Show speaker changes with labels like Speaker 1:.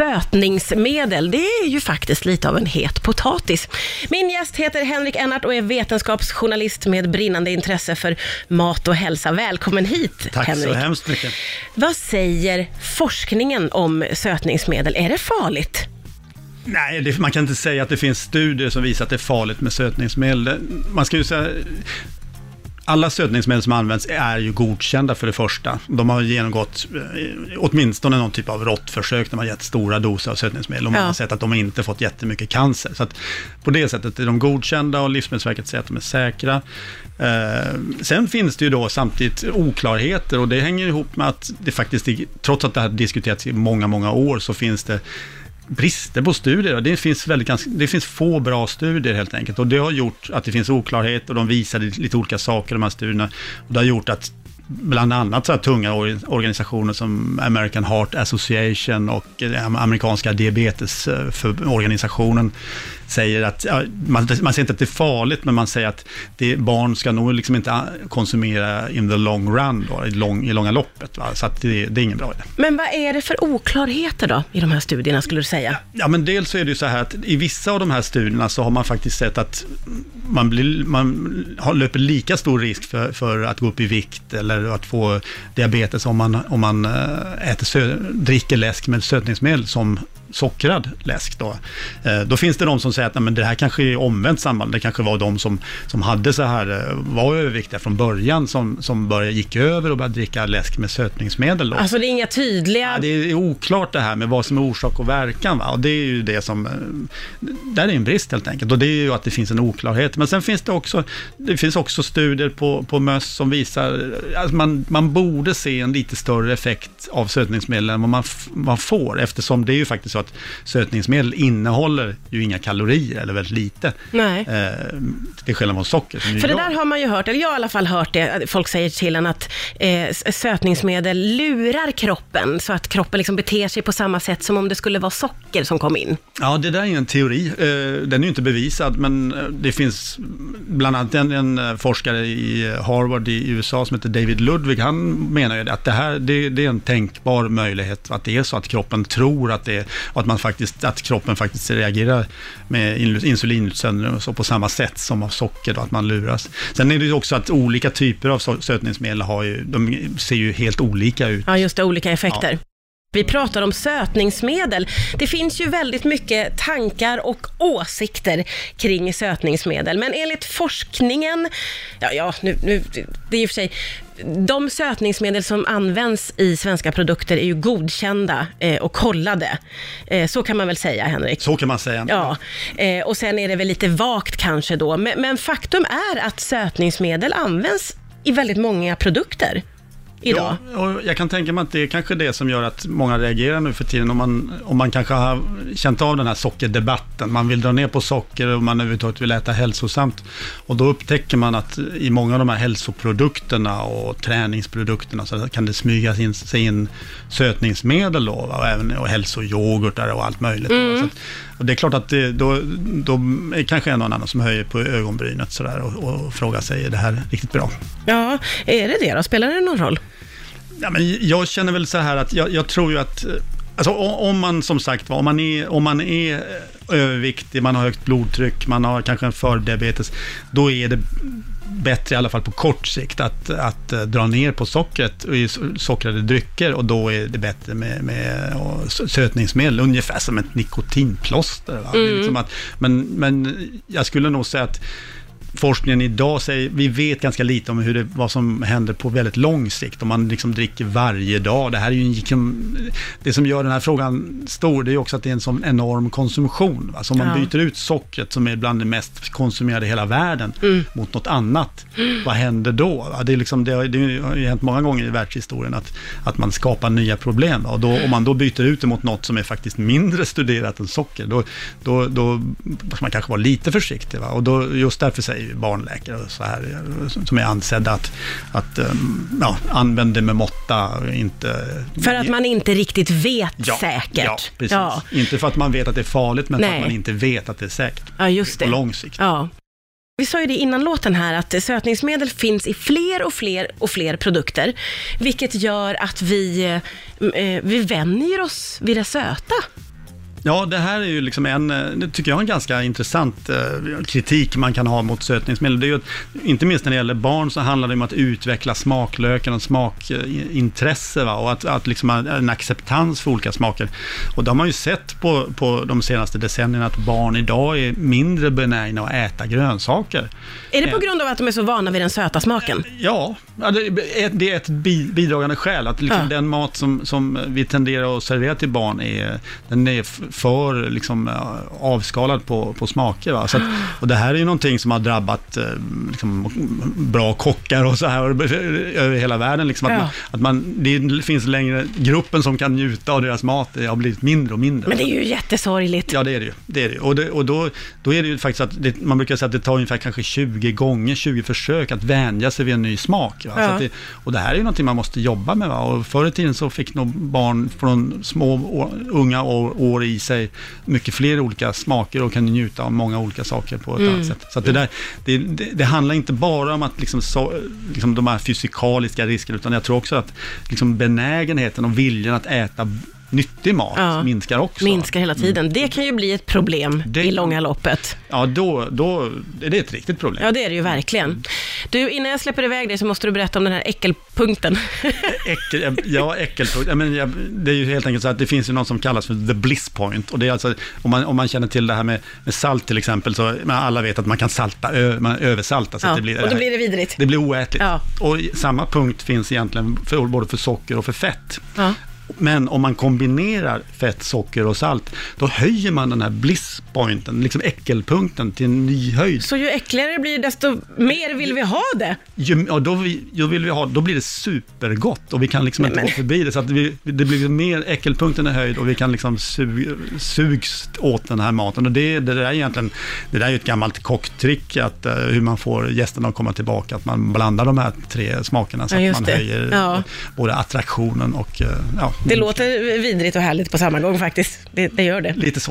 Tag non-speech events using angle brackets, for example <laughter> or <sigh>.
Speaker 1: Sötningsmedel, det är ju faktiskt lite av en het potatis. Min gäst heter Henrik Ennart och är vetenskapsjournalist med brinnande intresse för mat och hälsa. Välkommen hit,
Speaker 2: Tack
Speaker 1: Henrik.
Speaker 2: så hemskt mycket.
Speaker 1: Vad säger forskningen om sötningsmedel? Är det farligt?
Speaker 2: Nej, det, man kan inte säga att det finns studier som visar att det är farligt med sötningsmedel. Man ska ju säga, alla sötningsmedel som används är ju godkända för det första. De har genomgått eh, åtminstone någon typ av råttförsök där man gett stora doser av sötningsmedel och man
Speaker 1: Ja.
Speaker 2: har sett att de inte fått jättemycket cancer. Så att på det sättet är de godkända och Livsmedelsverket säger att de är säkra. Eh, sen finns det ju då samtidigt oklarheter och det hänger ihop med att det faktiskt, trots att det har diskuterats i många, många år, så finns det brister på studier. Det finns, väldigt, det finns få bra studier helt enkelt. Och det har gjort att det finns oklarhet och de visar lite olika saker, de här studierna. Och det har gjort att bland annat så här tunga or- organisationer som American Heart Association och eh, amerikanska diabetesorganisationen säger att, man, man säger inte att det är farligt, men man säger att det, barn ska nog liksom inte ah, konsumera in the long run, då, i, lång, i långa loppet. Va? Så att det, det är ingen bra idé.
Speaker 1: Men vad är det för oklarheter då i de här studierna, skulle du säga?
Speaker 2: Ja, men dels så är det ju så här att i vissa av de här studierna så har man faktiskt sett att man, blir, man har, löper lika stor risk för, för att gå upp i vikt eller att få diabetes om man, om man eh, äter sö, dricker läsk med sötningsmedel som sockrad läsk. Då. Eh, då finns det de som säger att nej, men det här kanske är omvänt samband. Det kanske var de som, som hade så här, eh, var överviktiga från början som, som började, gick över och började dricka läsk med sötningsmedel. Då.
Speaker 1: Alltså det är inga tydliga...
Speaker 2: Ja, det är oklart det här med vad som är orsak och verkan. Va? Och det är ju det som, eh, där är en brist helt enkelt. Och det är ju att det finns en oklarhet. Men sen finns det också, det finns också studier på, på möss som visar att man, man borde se en lite större effekt av sötningsmedel än vad man, man får. Eftersom det är ju faktiskt så att sötningsmedel innehåller ju inga kalorier, eller väldigt lite.
Speaker 1: Nej.
Speaker 2: Eh, till skillnad från socker.
Speaker 1: För det där har man ju hört, eller jag har i alla fall hört det, folk säger till en att eh, sötningsmedel lurar kroppen, så att kroppen liksom beter sig på samma sätt som om det skulle vara socker som kom in.
Speaker 2: Ja, det där är ju en teori. Eh, Den är ju inte bevisad, men eh, det finns bland annat en, en eh, forskare i Harvard i USA som heter David Ludwig. Han menar ju att det här det, det är en tänkbar möjlighet, att det är så att kroppen tror att det är, och att, man faktiskt, att kroppen faktiskt reagerar med in- insulinutsöndring så på samma sätt som av socker, då, att man luras. Sen är det ju också att olika typer av sötningsmedel har ju, de ser ju helt olika ut.
Speaker 1: Ja, just det, olika effekter. Vi pratar om sötningsmedel. Det finns ju väldigt mycket tankar och åsikter kring sötningsmedel, men enligt forskningen, ja, ja nu, nu, det är i och för sig, de sötningsmedel som används i svenska produkter är ju godkända eh, och kollade. Eh, så kan man väl säga, Henrik?
Speaker 2: Så kan man säga.
Speaker 1: Ja, eh, och sen är det väl lite vagt kanske då, men, men faktum är att sötningsmedel används i väldigt många produkter idag.
Speaker 2: Ja, och jag kan tänka mig att det är kanske det som gör att många reagerar nu för tiden. Om man, om man kanske har känt av den här sockerdebatten. Man vill dra ner på socker och man överhuvudtaget vill äta hälsosamt. Och då upptäcker man att i många av de här hälsoprodukterna och träningsprodukterna så kan det smygas in, sig in sötningsmedel då, och även och hälsoyoghurtar och allt möjligt.
Speaker 1: Mm.
Speaker 2: att, och det är klart att det, då, då är det kanske en och annan som höjer på ögonbrynet sådär och, och frågar sig, är det här riktigt bra?
Speaker 1: Ja, är det det då? Spelar det någon roll?
Speaker 2: Ja, men jag känner väl så här att jag, jag tror ju att, eh, alltså om man som sagt om man är, om man är eh, överviktig, man har högt blodtryck, man har kanske en fördiabetes, då är det bättre i alla fall på kort sikt att, att eh, dra ner på sockret och i sockrade drycker och då är det bättre med, med sötningsmedel, ungefär som ett nikotinplåster. Det är liksom att, men, men jag skulle nog säga att forskningen idag säger, vi vet ganska lite om hur det, vad som händer på väldigt lång sikt, om man liksom dricker varje dag. Det här är ju en, liksom, det som gör den här frågan stor, det är också att det är en sån enorm konsumtion. Så om man
Speaker 1: Ja.
Speaker 2: byter ut sockret, som är bland det mest konsumerade i hela världen,
Speaker 1: Mm.
Speaker 2: mot något annat, vad händer då? Det, är liksom, det, har, det har ju hänt många gånger i världshistorien att, att man skapar nya problem. Och då, om man då byter ut det mot något som är faktiskt mindre studerat än socker, då, då, då man kanske vara lite försiktig. Va? Och då, just därför säger barnläkare och så här, som är ansedda att, att um, ja, använd det med måtta, inte...
Speaker 1: För att man inte riktigt vet
Speaker 2: ja,
Speaker 1: säkert.
Speaker 2: Ja, precis.
Speaker 1: Ja,
Speaker 2: Inte för att man vet att det är farligt, men för
Speaker 1: Nej.
Speaker 2: att man inte vet att det är säkert.
Speaker 1: ja just
Speaker 2: På
Speaker 1: det.
Speaker 2: lång sikt.
Speaker 1: Ja. Vi sa ju det innan låten här att sötningsmedel finns i fler och fler och fler produkter, vilket gör att vi, eh, eh, vi vänjer oss vid det söta.
Speaker 2: Ja, det här är ju liksom en, eh, det tycker jag är en ganska intressant eh, kritik man kan ha mot sötningsmedel. Det är ju, att- inte minst när det gäller barn så handlar det om att utveckla smaklöken och smakintresse va? och att, att liksom en acceptans för olika smaker. Och det har man ju sett på, på de senaste decennierna att barn idag är mindre benägna att äta grönsaker.
Speaker 1: Är det på grund av att de är så vana vid den söta smaken?
Speaker 2: Ja, det är, ett bi, bidragande skäl. Att liksom
Speaker 1: Ja.
Speaker 2: den mat som, som vi tenderar att servera till barn är, den är för liksom, eh, avskalad på, på smaker. Va? Så att, och det här är ju någonting som har drabbat eh, liksom, bra kockar och så här <laughs> över hela världen. Liksom, att
Speaker 1: Ja.
Speaker 2: man, att man, det finns längre, gruppen som kan njuta av deras mat har blivit mindre och mindre.
Speaker 1: Men det är ju jättesorgligt.
Speaker 2: Ja, det är det ju. Det är det. Och, det, och då, då är det ju faktiskt att det, man brukar säga att det tar ungefär kanske 20 gånger, 20 försök att vänja sig vid en ny smak.
Speaker 1: Ja.
Speaker 2: det, och det här är ju någonting man måste jobba med. Va? Och förr i tiden så fick nog barn från små, unga år, år i sig mycket fler olika smaker och kan njuta av många olika saker på ett
Speaker 1: Mm.
Speaker 2: annat sätt. Så det, där, det, det, det handlar inte bara om att liksom så, liksom de här fysikaliska riskerna, utan jag tror också att liksom benägenheten och viljan att äta nyttig mat
Speaker 1: Ja.
Speaker 2: minskar också.
Speaker 1: Minskar hela tiden. Det kan ju bli ett problem
Speaker 2: Det-
Speaker 1: i långa loppet.
Speaker 2: Ja, då, då är det ett riktigt problem.
Speaker 1: Ja, det är det ju verkligen. Du, innan jag släpper iväg dig så måste du berätta om den här äckelpunkten. <laughs>
Speaker 2: Äckel, ja, äckelpunkt. Ja, men jag, det är ju helt enkelt så att det finns ju något som kallas för the bliss point. Och det är alltså, om man, om man känner till det här med, med salt till exempel, så alla vet att man kan salta, ö, man översalta. Så
Speaker 1: Ja,
Speaker 2: det blir,
Speaker 1: och då blir det vidrigt.
Speaker 2: det blir oätligt.
Speaker 1: Ja.
Speaker 2: Och samma punkt finns egentligen för, både för socker och för fett.
Speaker 1: Ja.
Speaker 2: Men om man kombinerar fett, socker och salt, då höjer man den här blisspointen, liksom äckelpunkten, till en ny höjd.
Speaker 1: Så ju äckligare det blir, desto mer vill vi ha det.
Speaker 2: Ju, ja, då, vi, då, vill vi ha, då blir det supergott och vi kan liksom
Speaker 1: Nej,
Speaker 2: inte
Speaker 1: men-
Speaker 2: gå förbi det. Så att vi, det blir mer, äckelpunkten är höjd och vi kan liksom sug, sugs åt den här maten. Och det, det där är egentligen, det där är ju ett gammalt kocktrick, att, eh, hur man får gästerna att komma tillbaka, att man blandar de här tre smakerna så
Speaker 1: Ja,
Speaker 2: att man
Speaker 1: det.
Speaker 2: höjer
Speaker 1: Ja.
Speaker 2: både attraktionen och, eh, ja,
Speaker 1: det låter vidrigt och härligt på samma gång faktiskt. Det, det gör det.
Speaker 2: lite så.